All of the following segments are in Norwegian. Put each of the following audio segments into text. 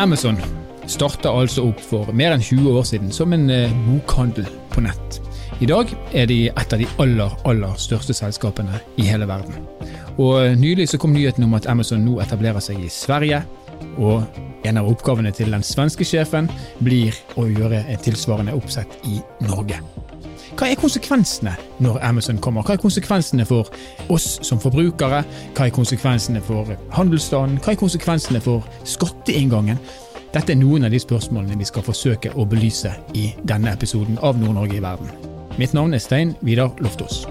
Amazon starta altså opp for mer enn 20 år siden som en eh, bokhandel på nett. I dag er de et av de aller, aller største selskapene i hele verden. Og eh, Nylig så kom nyheten om at Amazon nå etablerer seg i Sverige. Og en av oppgavene til den svenske sjefen blir å gjøre et tilsvarende oppsett i Norge. Hva er konsekvensene når Amazon kommer? Hva er konsekvensene for oss som forbrukere? Hva er konsekvensene for handelsstanden? Hva er konsekvensene for skatteinngangen? Dette er noen av de spørsmålene vi skal forsøke å belyse i denne episoden av Nord-Norge i verden. Mitt navn er Stein Vidar Loftaas.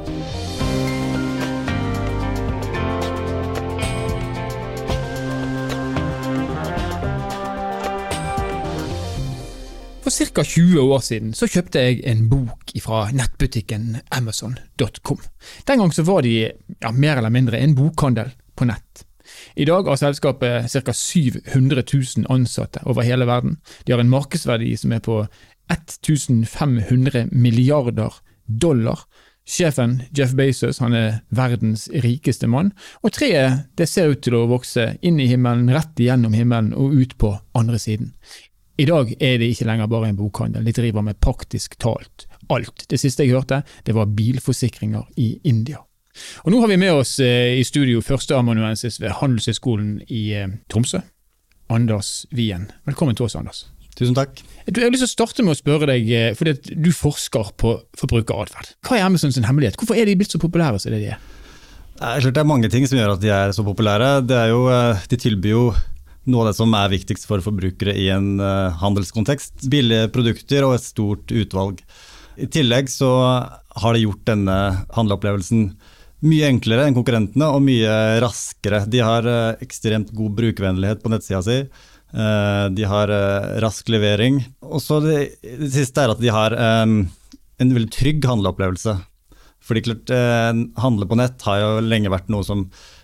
For ca. 20 år siden så kjøpte jeg en bok fra nettbutikken amazon.com. Den gang så var de ja, mer eller mindre en bokhandel på nett. I dag har selskapet ca. 700 000 ansatte over hele verden. De har en markedsverdi som er på 1500 milliarder dollar. Sjefen, Jeff Bezos, han er verdens rikeste mann, og treet det ser ut til å vokse inn i himmelen, rett igjennom himmelen og ut på andre siden. I dag er det ikke lenger bare en bokhandel, de driver med praktisk talt alt. Det siste jeg hørte, det var bilforsikringer i India. Og Nå har vi med oss eh, i studio førsteamanuensis ved Handelshøyskolen i eh, Tromsø, Anders Wien. Velkommen til oss, Anders. Tusen takk. Du, jeg har lyst til å starte med å spørre deg, eh, fordi du forsker på forbrukeratferd. Hva er Amazons hemmelighet? Hvorfor er de blitt så populære som det de er? Det er mange ting som gjør at de er så populære. Det er jo, de tilbyr jo noe av det som er viktigst for forbrukere i en uh, handelskontekst. Billige produkter og et stort utvalg. I tillegg så har det gjort denne handleopplevelsen mye enklere enn konkurrentene og mye raskere. De har uh, ekstremt god brukervennlighet på nettsida si. Uh, de har rask levering. Og så det, det, siste er at de har en veldig trygg handleopplevelse. Fordi klart, handle på nett har jo lenge vært noe som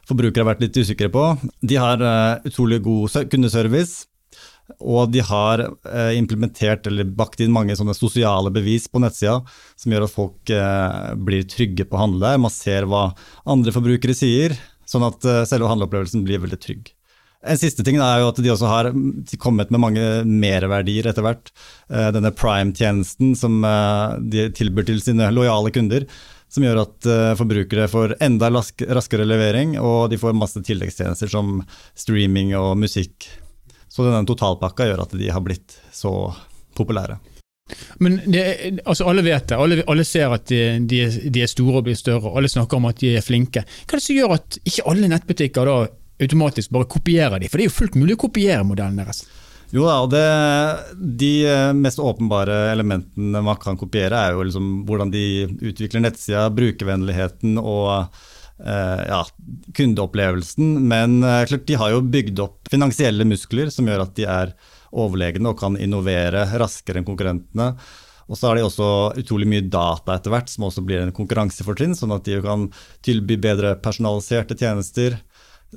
forbrukere har vært litt usikre på. De har uh, utrolig god kundeservice. Og de har uh, implementert eller bakt inn mange sosiale bevis på nettsida som gjør at folk uh, blir trygge på å handle. Man ser hva andre forbrukere sier, sånn at selve handleopplevelsen blir veldig trygg. En siste ting er jo at de også har kommet med mange merverdier etter hvert. Denne prime-tjenesten som de tilbyr til sine lojale kunder som gjør at uh, forbrukere får enda raskere levering, og de får masse tilleggstjenester som streaming og musikk. Så denne totalpakka gjør at de har blitt så populære. Men det, altså Alle vet det, alle, alle ser at de, de, de, er store og blir større, alle snakker om at de er flinke. Hva er det som gjør at ikke alle nettbutikker da automatisk bare kopierer de? For det er jo fullt mulig å kopiere modellen deres. Jo da, og det, De eh, mest åpenbare elementene man kan kopiere, er jo liksom hvordan de utvikler nettsida, brukervennligheten og eh, ja, kundeopplevelsen. Men eh, klart, de har jo bygd opp finansielle muskler som gjør at de er overlegne og kan innovere raskere enn konkurrentene. Og så har de også utrolig mye data etter hvert, som også blir en konkurransefortrinn, sånn at de kan tilby bedre personaliserte tjenester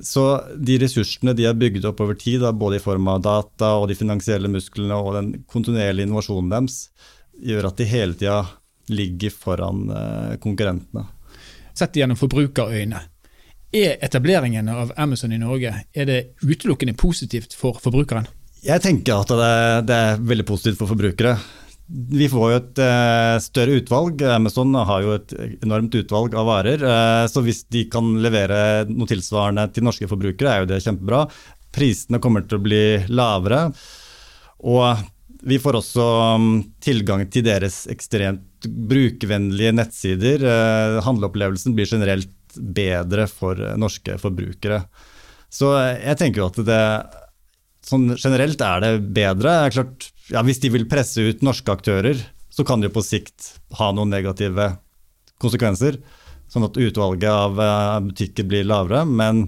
så de ressursene de har bygd opp over tid, både i form av data og de finansielle musklene og den kontinuerlige innovasjonen deres, gjør at de hele tida ligger foran eh, konkurrentene. Sett gjennom forbrukerøyne, er etableringen av Amazon i Norge er det utelukkende positivt for forbrukeren? Jeg tenker at det, det er veldig positivt for forbrukere. Vi får jo et uh, større utvalg. Amazon har jo et enormt utvalg av varer. Uh, så hvis de kan levere noe tilsvarende til norske forbrukere, er jo det kjempebra. Prisene kommer til å bli lavere. Og vi får også um, tilgang til deres ekstremt brukervennlige nettsider. Uh, handleopplevelsen blir generelt bedre for norske forbrukere. Så jeg tenker jo at det sånn generelt er det bedre. Det er klart ja, Hvis de vil presse ut norske aktører, så kan det jo på sikt ha noen negative konsekvenser. Sånn at utvalget av eh, butikker blir lavere. Men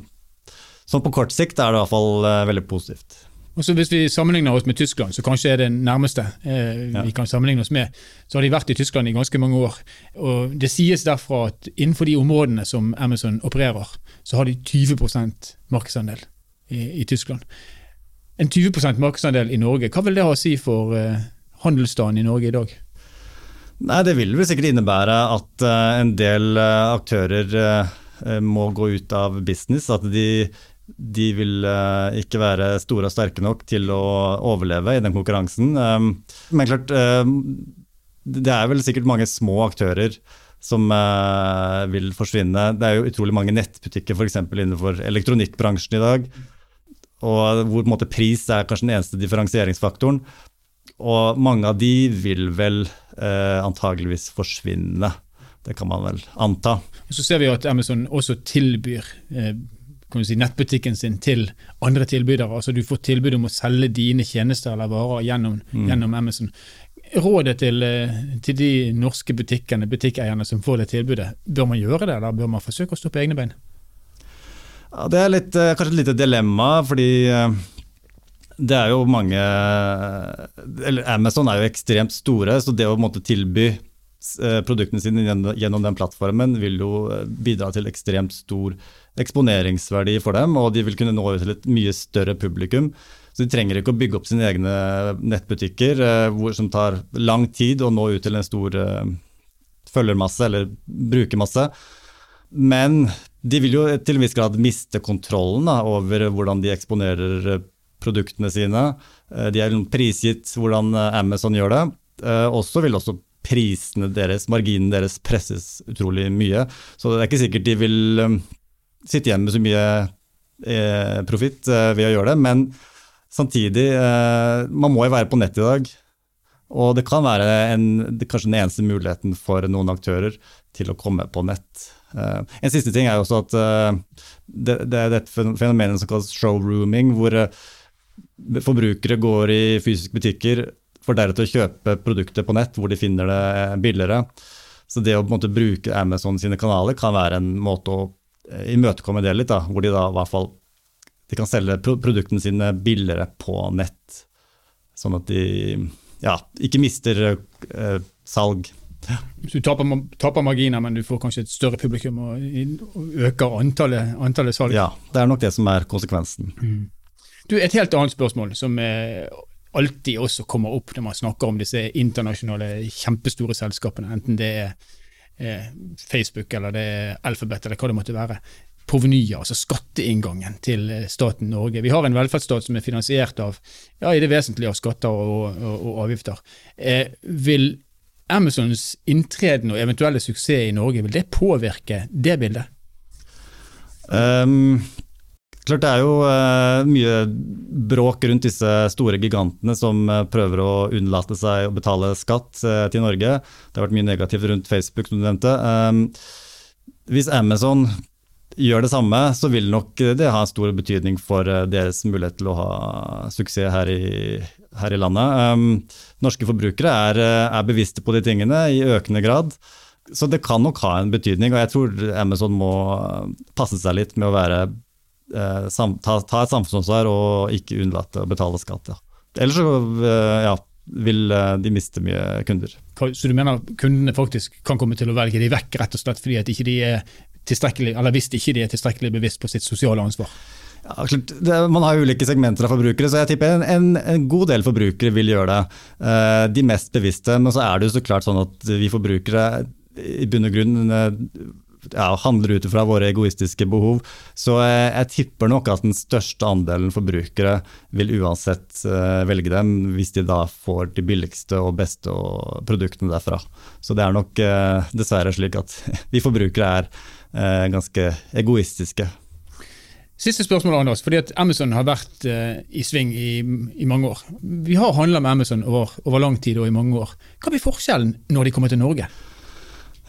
sånn på kort sikt er det i hvert fall eh, veldig positivt. Og så Hvis vi sammenligner oss med Tyskland, så kanskje er det nærmeste eh, ja. vi kan sammenligne oss med, så har de vært i Tyskland i ganske mange år. Og Det sies derfra at innenfor de områdene som Amazon opererer, så har de 20 markedsandel i, i Tyskland en 20% markedsandel i Norge. Hva vil det ha å si for uh, handelsstanden i Norge i dag? Nei, Det vil vel sikkert innebære at uh, en del uh, aktører må gå ut av business. At de de vil eh, ikke være store og sterke nok til å overleve i den konkurransen. Um, men klart, um, det er vel sikkert mange små aktører som vil forsvinne. Det er jo utrolig mange nettbutikker f.eks. innenfor elektronikkbransjen i dag. Og hvor måte, pris er kanskje den eneste differensieringsfaktoren. Og mange av de vil vel eh, antageligvis forsvinne. Det kan man vel anta. Så ser vi at Amazon også tilbyr eh, si, nettbutikken sin til andre tilbydere. Altså Du får tilbud om å selge dine tjenester eller varer gjennom, mm. gjennom Amazon. Rådet til, eh, til, de norske butikkene, butikkeierne som får det tilbudet, bør man gjøre det, eller bør man forsøke å stå på egne bein? Ja, det er litt, eh, kanskje et lite dilemma, fordi eh, det er jo mange eller Amazon er jo ekstremt store, så det å måtte tilby produktene sine gjennom den plattformen vil jo bidra til ekstremt stor eksponeringsverdi for dem, og de vil kunne nå ut til et mye større publikum. Så de trenger ikke å bygge opp sine egne nettbutikker, eh, hvor, som tar lang tid å nå ut til en stor eh, følgermasse eller brukermasse. Men de vil jo til en viss grad miste kontrollen da, over hvordan de eksponerer eh, produktene sine. De er prisgitt hvordan Amazon gjør det. Og så vil også prisene deres, marginen deres, presses utrolig mye. Så det er ikke sikkert de vil sitte igjen med så mye profitt ved å gjøre det. men Samtidig, eh, man må jo være på nett i dag. Og det kan være en, kanskje den eneste muligheten for noen aktører til å komme på nett. Uh, en siste ting er jo også at uh, det, det, er et fenomen som kalles showrooming, hvor uh, forbrukere går i fysiske butikker for deretter å kjøpe produkter på nett hvor de finner det billigere. Så det å måte bruke Amazon sine kanaler kan være en måte å imøtekomme det litt, da, hvor de da i hvert fall de kan selge produktene sine billigere på nett. Sånn at de ja, ikke mister salg. Du taper, taper, marginer, men du får kanskje et større publikum og, og øker antallet, antallet, salg? Ja, det er nok det som er konsekvensen. Mm. Du, Et helt annet spørsmål som eh, alltid også kommer opp når man snakker om disse internasjonale, kjempestore selskapene, enten det er eh, Facebook eller det er Alphabet eller hva det måtte være provenyet, altså skatteinngangen til eh, staten Norge. Vi har en velferdsstat som er finansiert av ja, i det vesentlige av skatter og, og, og avgifter. Eh, vil Amazons inntreden og eventuelle suksess i Norge, vil det påvirke det bildet? Um, klart Det er jo uh, mye bråk rundt disse store gigantene som uh, prøver å unnlate seg å betale skatt uh, til Norge. Det har vært mye negativt rundt Facebook, som du nevnte. Um, hvis Amazon gjør det samme, så vil nok det ha stor betydning for deres mulighet til å ha suksess her i, her i landet. Um, norske forbrukere er, eh, er, bevisste på de tingene i økende grad. Så det kan nok ha en betydning, og jeg tror Amazon må passe seg litt med å være, eh, ta, et samfunnsansvar og ikke unnlate å betale skatt. Ja. Ellers så eh, ja, vil eh, de miste mye kunder. Så du mener kundene faktisk kan komme til å velge de vekk rett og slett fordi at ikke de er eller hvis ikke de er tilstrekkelig bevisst på sitt sosiale ansvar? Ja, det, man har ulike segmenter av forbrukere, så jeg tipper en, en, en, god del forbrukere vil gjøre det. Uh, de mest bevisste. Men så er det jo så klart sånn at vi forbrukere i bunn og grunn uh, ja, handler ut fra våre egoistiske behov. Så uh, jeg tipper nok at den største andelen forbrukere vil uansett velge dem, hvis de da får de billigste og beste produktene derfra. Så det er nok dessverre slik at vi forbrukere er eh, ganske egoistiske. Siste spørsmål, Anders. fordi at Amazon har vært eh, i sving i, i, mange år. Vi har handla med Amazon over, over, lang tid og i mange år. Hva blir forskjellen når de kommer til Norge?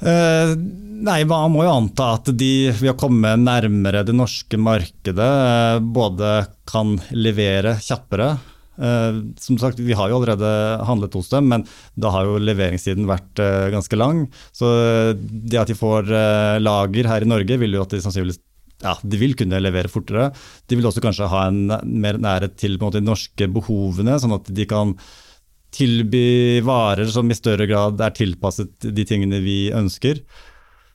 Eh, nei, Man må jo anta at de ved å komme nærmere det norske markedet eh, både kan levere kjappere Uh, som sagt, Vi har jo allerede handlet hos dem, men da har jo leveringstiden vært uh, ganske lang. Så det at de får lager her i Norge, vil jo at de sannsynligvis ja, de vil kunne levere fortere. De vil også kanskje ha en mer nærhet til måte, de norske behovene, sånn at de kan tilby varer som i større grad er tilpasset de tingene vi ønsker.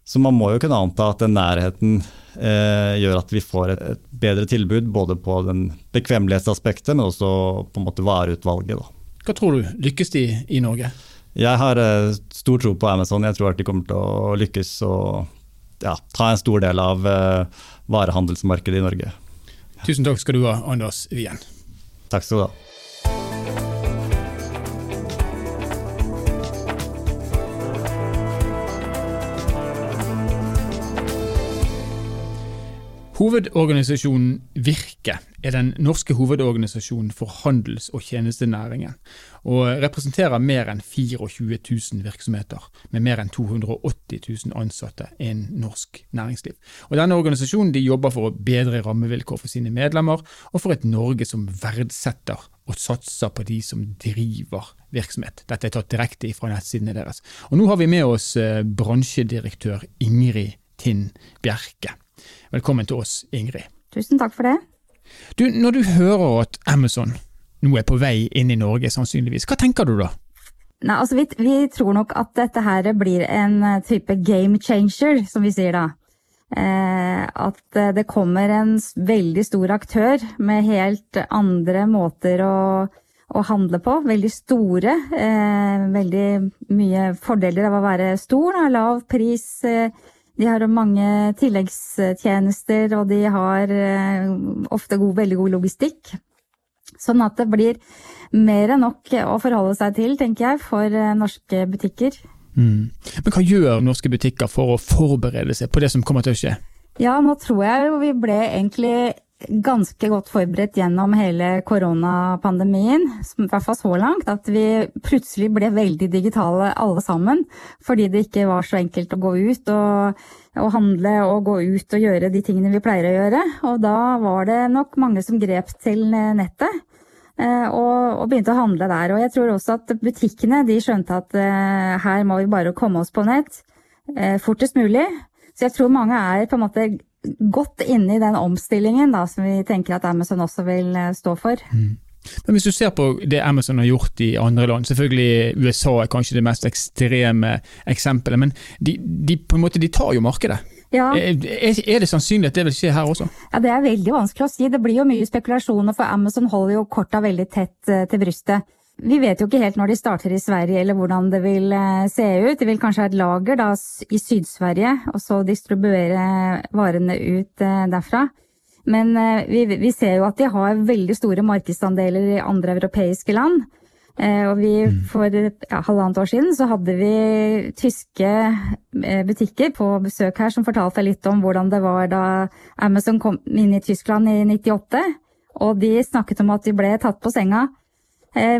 Så man må jo kunne anta at den nærheten eh, gjør at vi får et, et, bedre tilbud både på den bekvemmelighetsaspektet, men også på en måte vareutvalget. Da. Hva tror du, lykkes de i Norge? Jeg har eh, stor tro på Amazon. Jeg tror at de kommer til å lykkes og ja, ta en stor del av eh, varehandelsmarkedet i Norge. Tusen takk skal du ha, Anders Wien. Takk skal du ha. Hovedorganisasjonen Virke er den norske hovedorganisasjonen for handels- og tjenestenæringen, og representerer mer enn 24 000 virksomheter med mer enn 280 000 ansatte innen norsk næringsliv. Og Denne organisasjonen de jobber for å bedre rammevilkår for sine medlemmer, og for et Norge som verdsetter og satser på de som driver virksomhet. Dette er tatt direkte fra nettsidene deres. Og Nå har vi med oss eh, bransjedirektør Ingrid Tinn Bjerke. Velkommen til oss, Ingrid. Tusen takk for det. Du, når du hører at Amazon nå er på vei inn i Norge, sannsynligvis, hva tenker du da? Nei, altså vi, vi tror nok at dette her blir en eh, type game changer, som vi sier da. Eh, at eh, det kommer en veldig stor aktør med helt andre måter å, å handle på. Veldig store. Eh, veldig mye fordeler av å være stor. Da. Lav pris. Eh, de har mange tilleggstjenester, og de har eh, ofte god, veldig god logistikk. Sånn at det blir mer enn nok å forholde seg til, tenker jeg, for eh, norske butikker. Mm. Men hva gjør norske butikker for å forberede seg på det som kommer til å skje? Ja, nå tror jeg jo vi ble egentlig ganske godt forberedt gjennom hele koronapandemien, i hvert fall så langt, at vi plutselig ble veldig digitale alle sammen. Fordi det ikke var så enkelt å gå ut og, og, handle og gå ut og gjøre de tingene vi pleier å gjøre. Og da var det nok mange som grep til nettet. Eh, og, og begynte å handle der. Og jeg tror også at butikkene de skjønte at eh, her må vi bare komme oss på nett eh, fortest mulig. Så jeg tror mange er på en måte godt inne i den omstillingen da, som vi tenker at Amazon også vil eh, stå for. Mm. Men Hvis du ser på det Amazon har gjort i andre land, selvfølgelig USA er kanskje det mest ekstreme eksempelet, men de, de, på en måte, de tar jo markedet. Ja. Er, er, det sannsynlig at det vil skje her også? Ja, Det er veldig vanskelig å si. Det blir jo mye spekulasjoner, for Amazon holder jo korta veldig tett eh, til brystet. Vi vet jo ikke helt når de starter i Sverige eller hvordan det vil eh, se ut. Det vil kanskje ha et lager da, i Syd-Sverige, og så distribuere varene ut eh, derfra. Men eh, vi, vi, ser jo at de har veldig store markedsandeler i andre europeiske land. Og vi, mm. for ja, halvannet år siden så hadde vi tyske butikker på besøk her som fortalte litt om hvordan det var da Amazon kom inn i Tyskland i 98. Og de snakket om at de ble tatt på senga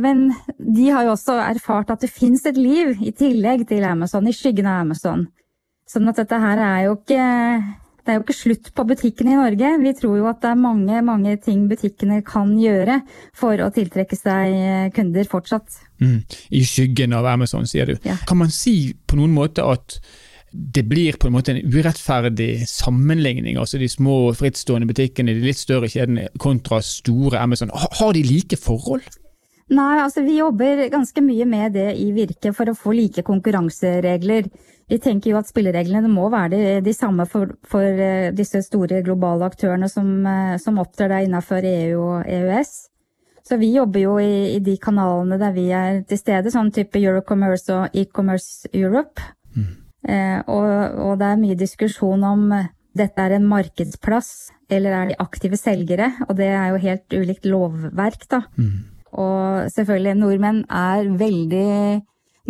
men de har jo også erfart at det fins et liv i tillegg til Amazon, i skyggen av Amazon. Sånn at dette her er jo ikke det er jo ikke slutt på butikkene i Norge. Vi tror jo at det er mange, mange ting butikkene kan gjøre for å tiltrekke seg eh, kunder fortsatt. Mm. I skyggen av Amazon, sier du. Ja. Kan man si på noen måte at det blir på en måte en urettferdig sammenligning, altså de små frittstående butikkene, de litt større kjedene kontra store Amazon. Har de like forhold? Nei, altså vi jobber ganske mye med det i Virke for å få like konkurranseregler. Vi tenker jo at spillereglene må være de, de samme for, for, eh, disse store globale aktørene som, eh, som opptrer der innenfor EU og EØS. Så vi jobber jo i, i, de kanalene der vi er til stede, sånn type Eurocommerce og E-commerce Europe. Mm. Eh, og, og, det er mye diskusjon om dette er en markedsplass, eller er de aktive selgere? Og det er jo helt ulikt lovverk, da. Mm. Og selvfølgelig, nordmenn er veldig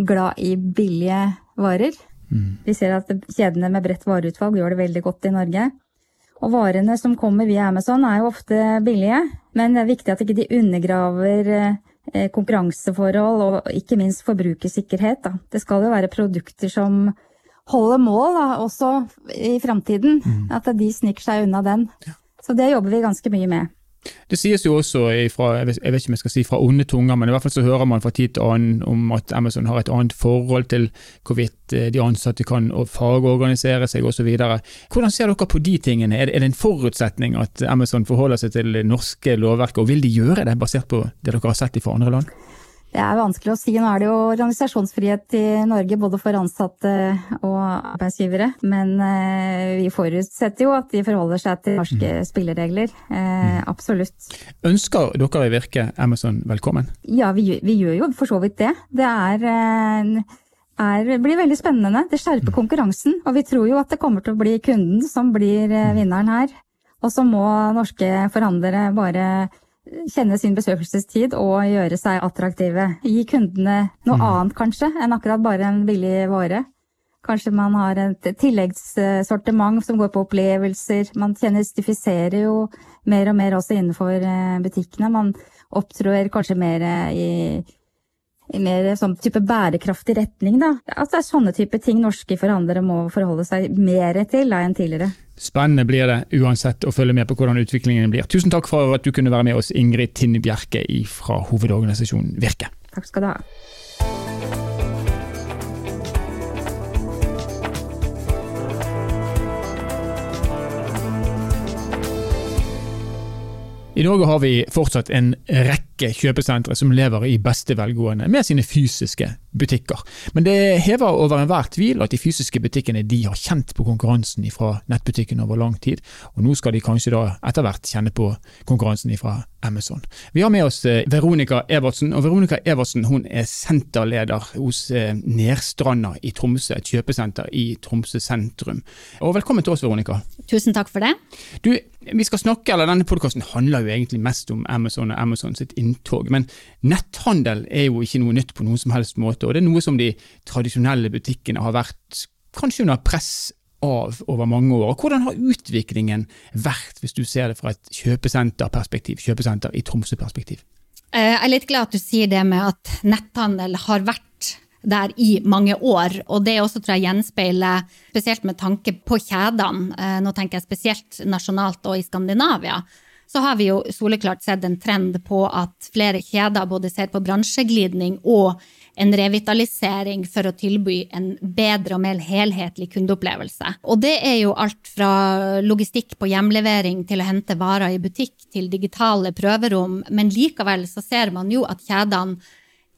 glad i billige varer. Mm. Vi ser at kjedene med bredt vareutvalg gjør det veldig godt i Norge. Og varene som kommer via Amazon er jo ofte billige, men det er viktig at ikke de undergraver eh, konkurranseforhold og ikke minst forbrukersikkerhet. Da. Det skal jo være produkter som holder mål da, også i framtiden. Mm. At de sniker seg unna den. Så det jobber vi ganske mye med. Det sies jo også fra jeg vet, ikke om jeg skal si fra onde tunger, men i hvert fall så hører man fra tid til annen om at Amazon har et annet forhold til hvorvidt eh, de ansatte kan fagorganisere seg osv. Hvordan ser dere på de tingene? Er det en forutsetning at Amazon forholder seg til det norske lovverket, og vil de gjøre det basert på det dere har sett fra andre land? Det er vanskelig å si. Nå er det jo organisasjonsfrihet i Norge både for ansatte og arbeidsgivere. Men eh, vi forutsetter jo at de forholder seg til norske mm. spilleregler. Eh, mm. absolutt. Ønsker dere i Virke Amazon velkommen? Ja, vi, vi gjør jo for så vidt det. Det er, eh, er, blir veldig spennende. Det skjerper mm. konkurransen. Og vi tror jo at det kommer til å bli kunden som blir vinneren her. Og så må norske forhandlere bare kjenne sin besøkelsestid og gjøre seg attraktive. Gi kundene noe mm. annet kanskje enn akkurat bare en billig vare. Kanskje man har et tilleggssortiment som går på opplevelser. Man tjenestifiserer jo mer og mer også innenfor eh, butikkene. Man opptrår kanskje mer eh, i, i mer sånn type bærekraftig retning, da. Altså det er sånne type ting norske forhandlere må forholde seg mer til da, enn tidligere. Spennende blir det uansett å følge med på hvordan utviklingen blir. Tusen takk for at du kunne være med oss, Ingrid Tinn Bjerke fra hovedorganisasjonen Virke. Takk skal du ha. I Norge har vi fortsatt en rekke kjøpesentre som lever i beste velgående med sine fysiske butikker. Men det hever over enhver tvil at de fysiske butikkene de har kjent på konkurransen fra nettbutikken over lang tid, og nå skal de kanskje da etter hvert kjenne på konkurransen fra Amazon. Vi har med oss eh, Veronica Evertsen, og Veronica Evertsen hun er senterleder hos eh, Nerstranda i Tromsø, et kjøpesenter i Tromsø sentrum. Og velkommen til oss, Veronica. Tusen takk for det. Du, vi skal snakke, eller Denne podkasten handler jo egentlig mest om Amazon og Amazon sitt inntog, men netthandel er jo ikke noe nytt på noen som helst måte, og det er noe som de tradisjonelle butikkene har vært kanskje under press av over mange år. Hvordan har utviklingen vært, hvis du ser det fra et kjøpesenterperspektiv, kjøpesenter i Tromsø-perspektiv? Eh, jeg er litt glad at du sier det med at netthandel har vært der i mange år. Og det også tror jeg gjenspeiler, spesielt med tanke på kjedene, eh, nå tenker jeg spesielt nasjonalt og i Skandinavia, så har vi jo soleklart sett en trend på at flere kjeder både ser på bransjeglidning og en revitalisering for å tilby en bedre og mer helhetlig kundeopplevelse. Og det er jo alt fra logistikk på hjemlevering til å hente varer i butikk, til digitale prøverom, men likevel så ser man jo at kjedene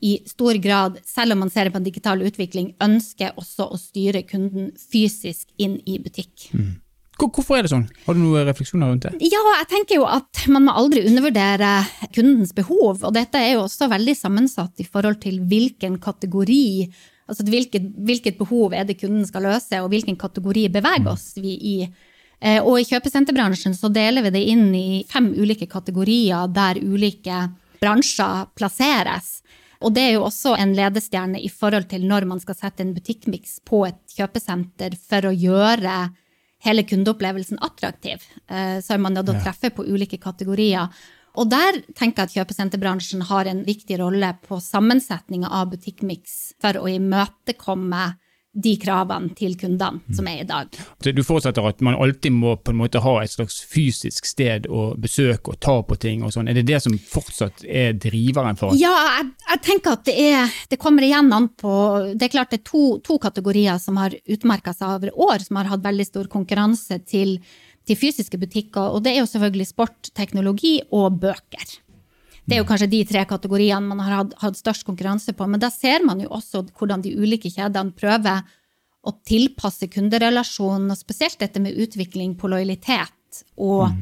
i stor grad, selv om man ser på en digital utvikling, ønsker også å styre kunden fysisk inn i butikk. Mm. Hvorfor er det sånn? Har du noen refleksjoner rundt det? Ja, jeg tenker jo at man må aldri undervurdere kundens behov. Og dette er jo også veldig sammensatt i forhold til hvilken kategori, altså hvilket, hvilket behov er det kunden skal løse, og hvilken kategori beveger oss vi i. Eh, og i kjøpesenterbransjen så deler vi det inn i fem ulike kategorier der ulike bransjer plasseres. Og det er jo også en ledestjerne i forhold til når man skal sette en butikkmiks på et kjøpesenter for å gjøre hele kundeopplevelsen attraktiv, eh, så er man nødt til å treffe på ulike kategorier. Og der tenker jeg at kjøpesenterbransjen har en viktig rolle på sammensetninga av butikkmiks for å imøtekomme de kravene til kundene som er i dag. Du forutsetter at man alltid må på en måte ha et slags fysisk sted å besøke og ta på ting og sånn. Er det det som fortsatt er driveren for Ja, jeg, jeg tenker at det, er, det kommer igjen an på Det er klart det er to, to kategorier som har utmerka seg over år, som har hatt veldig stor konkurranse til, til fysiske butikker, og det er jo selvfølgelig sport, teknologi og bøker. Det er jo kanskje de tre kategoriene man har hatt, hatt størst konkurranse på. Men da ser man jo også hvordan de ulike kjedene prøver å tilpasse kunderelasjonen, og spesielt dette med utvikling på lojalitet. Og mm.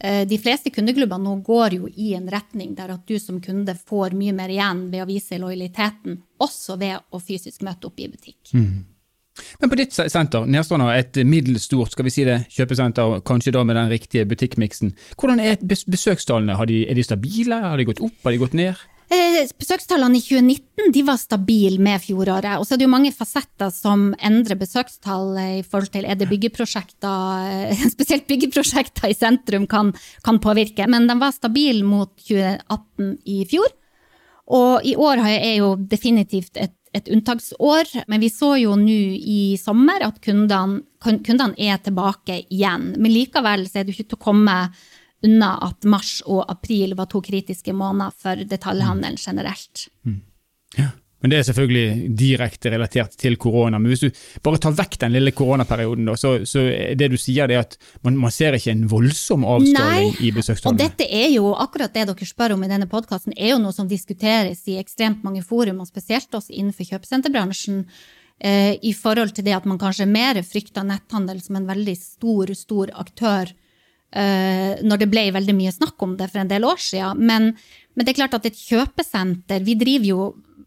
eh, de fleste kundeklubbene nå går jo i en retning der at du som kunde får mye mer igjen ved å vise lojaliteten, også ved å fysisk møte opp i butikk. Mm. Men på ditt senter, Nedstranda, et middelstort skal vi si det, kjøpesenter, kanskje da med den riktige butikkmiksen. Hvordan er besøkstallene? De, er de stabile? Har de gått opp? Har de gått ned? Eh, besøkstallene i 2019 de var stabile med fjoråret. Og så er det jo mange fasetter som endrer besøkstall i forhold til er det byggeprosjekter eh, Spesielt byggeprosjekter i sentrum kan, kan påvirke, men de var stabile mot 2018 i fjor. Og i år er jo definitivt et et unntaksår, men vi så jo nå i sommer at kundene, kundene, er tilbake igjen. Men likevel er det ikke til å komme unna at mars og april var to kritiske måneder for detaljhandelen generelt. Mm. Men det er selvfølgelig direkte relatert til korona. Men hvis du bare tar vekk den lille koronaperioden, så, så det du sier er at man, man ser ikke en voldsom avskalling i besøkstallene. Og dette er jo, akkurat det dere spør om i denne podkasten, er jo noe som diskuteres i ekstremt mange forum, og spesielt også innenfor kjøpesenterbransjen. Eh, I forhold til det at man kanskje mer frykter netthandel som en veldig stor, stor aktør. Eh, når det ble veldig mye snakk om det for en del år siden. Men, men det er klart at et kjøpesenter Vi driver jo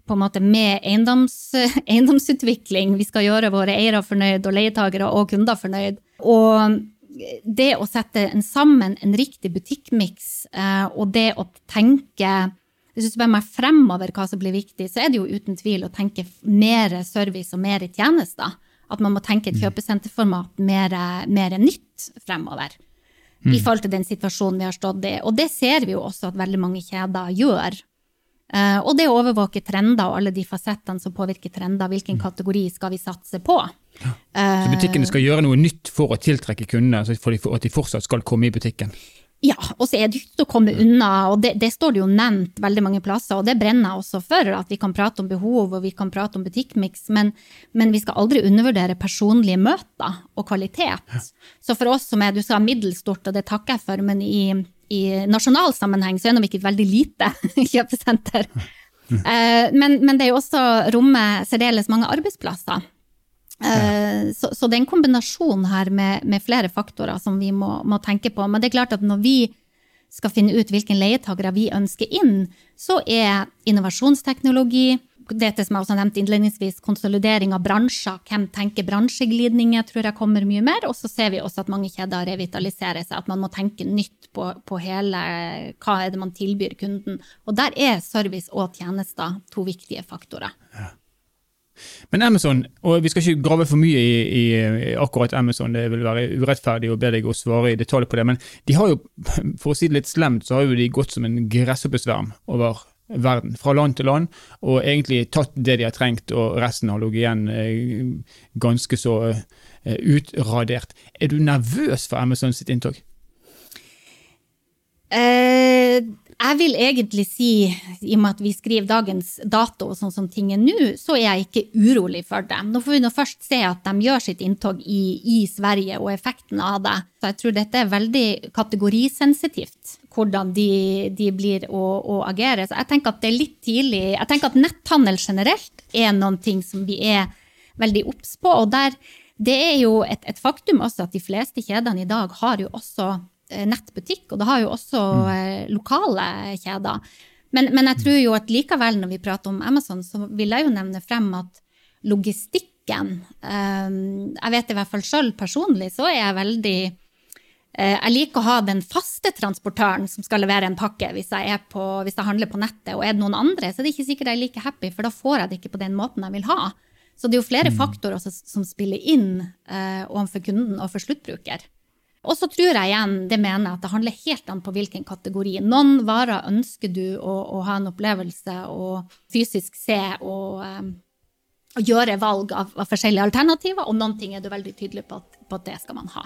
på en måte med eiendoms, eiendomsutvikling. Vi skal gjøre våre eiere fornøyd og leietagere og kunder fornøyd. Og det å sette en sammen en riktig butikkmiks, eh, og det å tenke hvis du spør meg fremover hva som blir viktig, så er det jo uten tvil å tenke mer service og mer tjenester. At man må tenke et mm. kjøpesenterformat mer, mer nytt fremover. Mm. I forhold til den situasjonen vi har stått i. Og det ser vi jo også at veldig mange kjeder gjør. Uh, og det å overvåke trender og alle de fasettene som påvirker trender, hvilken mm. kategori skal vi satse på? Ja. Så butikkene skal gjøre noe nytt for å tiltrekke kundene, for at de fortsatt skal komme i butikken? Ja, og så er det ikke å komme unna, og det, det, står det jo nevnt veldig mange plasser, og det brenner jeg også for, at vi kan prate om behov og vi kan prate om butikkmiks, men, men, vi skal aldri undervurdere personlige møter og kvalitet. Ja. Så for oss som er, du sa middels stort, og det takker jeg for, men i, i nasjonal sammenheng så er det nok et veldig lite kjøpesenter. Uh, men, men, det er jo også rommet særdeles mange arbeidsplasser. Eh, så, så, det er en kombinasjon her med, med flere faktorer som vi må, må, tenke på. Men det er klart at når vi skal finne ut hvilke leietagere vi ønsker inn, så er innovasjonsteknologi, dette som jeg også nevnte innledningsvis, konsolidering av bransjer, hvem tenker bransjeglidninger, tror jeg kommer mye mer. Og så ser vi også at mange kjeder revitaliserer seg, at man må tenke nytt på, på hele hva er det man tilbyr kunden. Og der er service og tjenester to viktige faktorer. Ja. Men Amazon, og vi skal ikke grave for mye i, i, akkurat Amazon, det vil være urettferdig å be deg å svare i detalj på det, men de har jo, for å si det litt slemt, så har jo de gått som en gresshoppesverm over verden, fra land til land, og egentlig tatt det de har trengt, og resten har ligget igjen eh, ganske så eh, utradert. Er du nervøs for Amazon sitt inntog? Eh, jeg vil egentlig si, i og med at vi skriver dagens dato sånn som ting er nå, så er jeg ikke urolig for det. Nå får vi nå først se at de gjør sitt inntog i, i Sverige og effekten av det. Så jeg tror dette er veldig kategorisensitivt, hvordan de, de blir å, å, agere. Så jeg tenker at det er litt tidlig. Jeg tenker at netthandel generelt er noen ting som vi er veldig obs på. Og der, det er jo et, et faktum også at de fleste kjedene i dag har jo også nettbutikk, og det har jo også mm. Eh, lokale kjeder. Men, men, jeg tror jo at likevel, når vi prater om Amazon, så vil jeg jo nevne frem at logistikken um, Jeg vet i hvert fall sjøl personlig, så er jeg veldig Jeg liker å ha den faste transportøren som skal levere en pakke hvis jeg, på, hvis jeg, handler på nettet. Og er det noen andre, så er det ikke sikkert jeg er like happy, for da får jeg det ikke på den måten jeg vil ha. Så det er jo flere mm. faktorer som spiller inn uh, overfor kunden og for sluttbruker. Og så tror jeg igjen, det mener jeg, at det handler helt an på hvilken kategori. Noen varer ønsker du å, å ha en opplevelse og fysisk se og, um, gjøre valg av, av, forskjellige alternativer, og noen ting er du veldig tydelig på at, på at det skal man ha.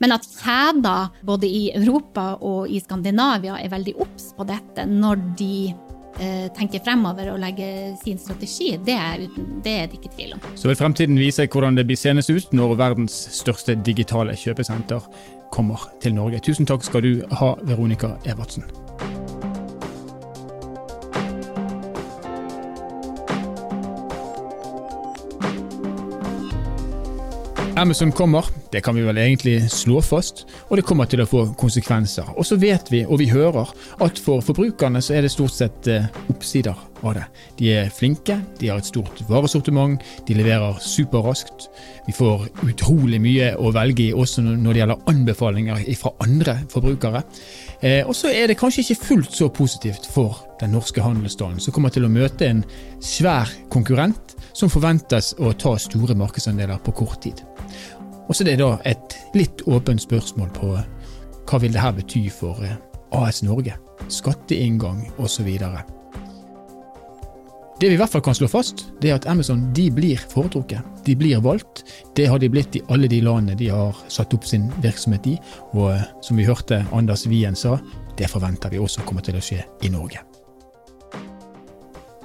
Men at kjeder både i Europa og i Skandinavia er veldig obs på dette når de tenker fremover og legger sin strategi, det er, det er, det ikke tvil om. Så vil fremtiden vise hvordan det blir senest ut når verdens største digitale kjøpesenter kommer til Norge. Tusen takk skal du ha, Veronica Evertsen. Amazon kommer, det kan vi vel egentlig slå fast, og det kommer til å få konsekvenser. Og så vet vi, og vi hører, at for forbrukerne så er det stort sett eh, oppsider av det. De er flinke, de har et stort varesortiment, de leverer superraskt. Vi får utrolig mye å velge i også når det gjelder anbefalinger fra andre forbrukere. Eh, og så er det kanskje ikke fullt så positivt for den norske handelsstanden, som kommer til å møte en svær konkurrent som forventes å ta store markedsandeler på kort tid. Og så er det da et litt åpent spørsmål på hva vil dette bety for eh, AS Norge, skatteinngang osv. Det vi i hvert fall kan slå fast, det er at Amazon de blir foretrukket. De blir valgt. Det har de blitt i alle de landene de har satt opp sin virksomhet i. Og eh, som vi hørte Anders Wien sa, det forventer vi også kommer til å skje i Norge.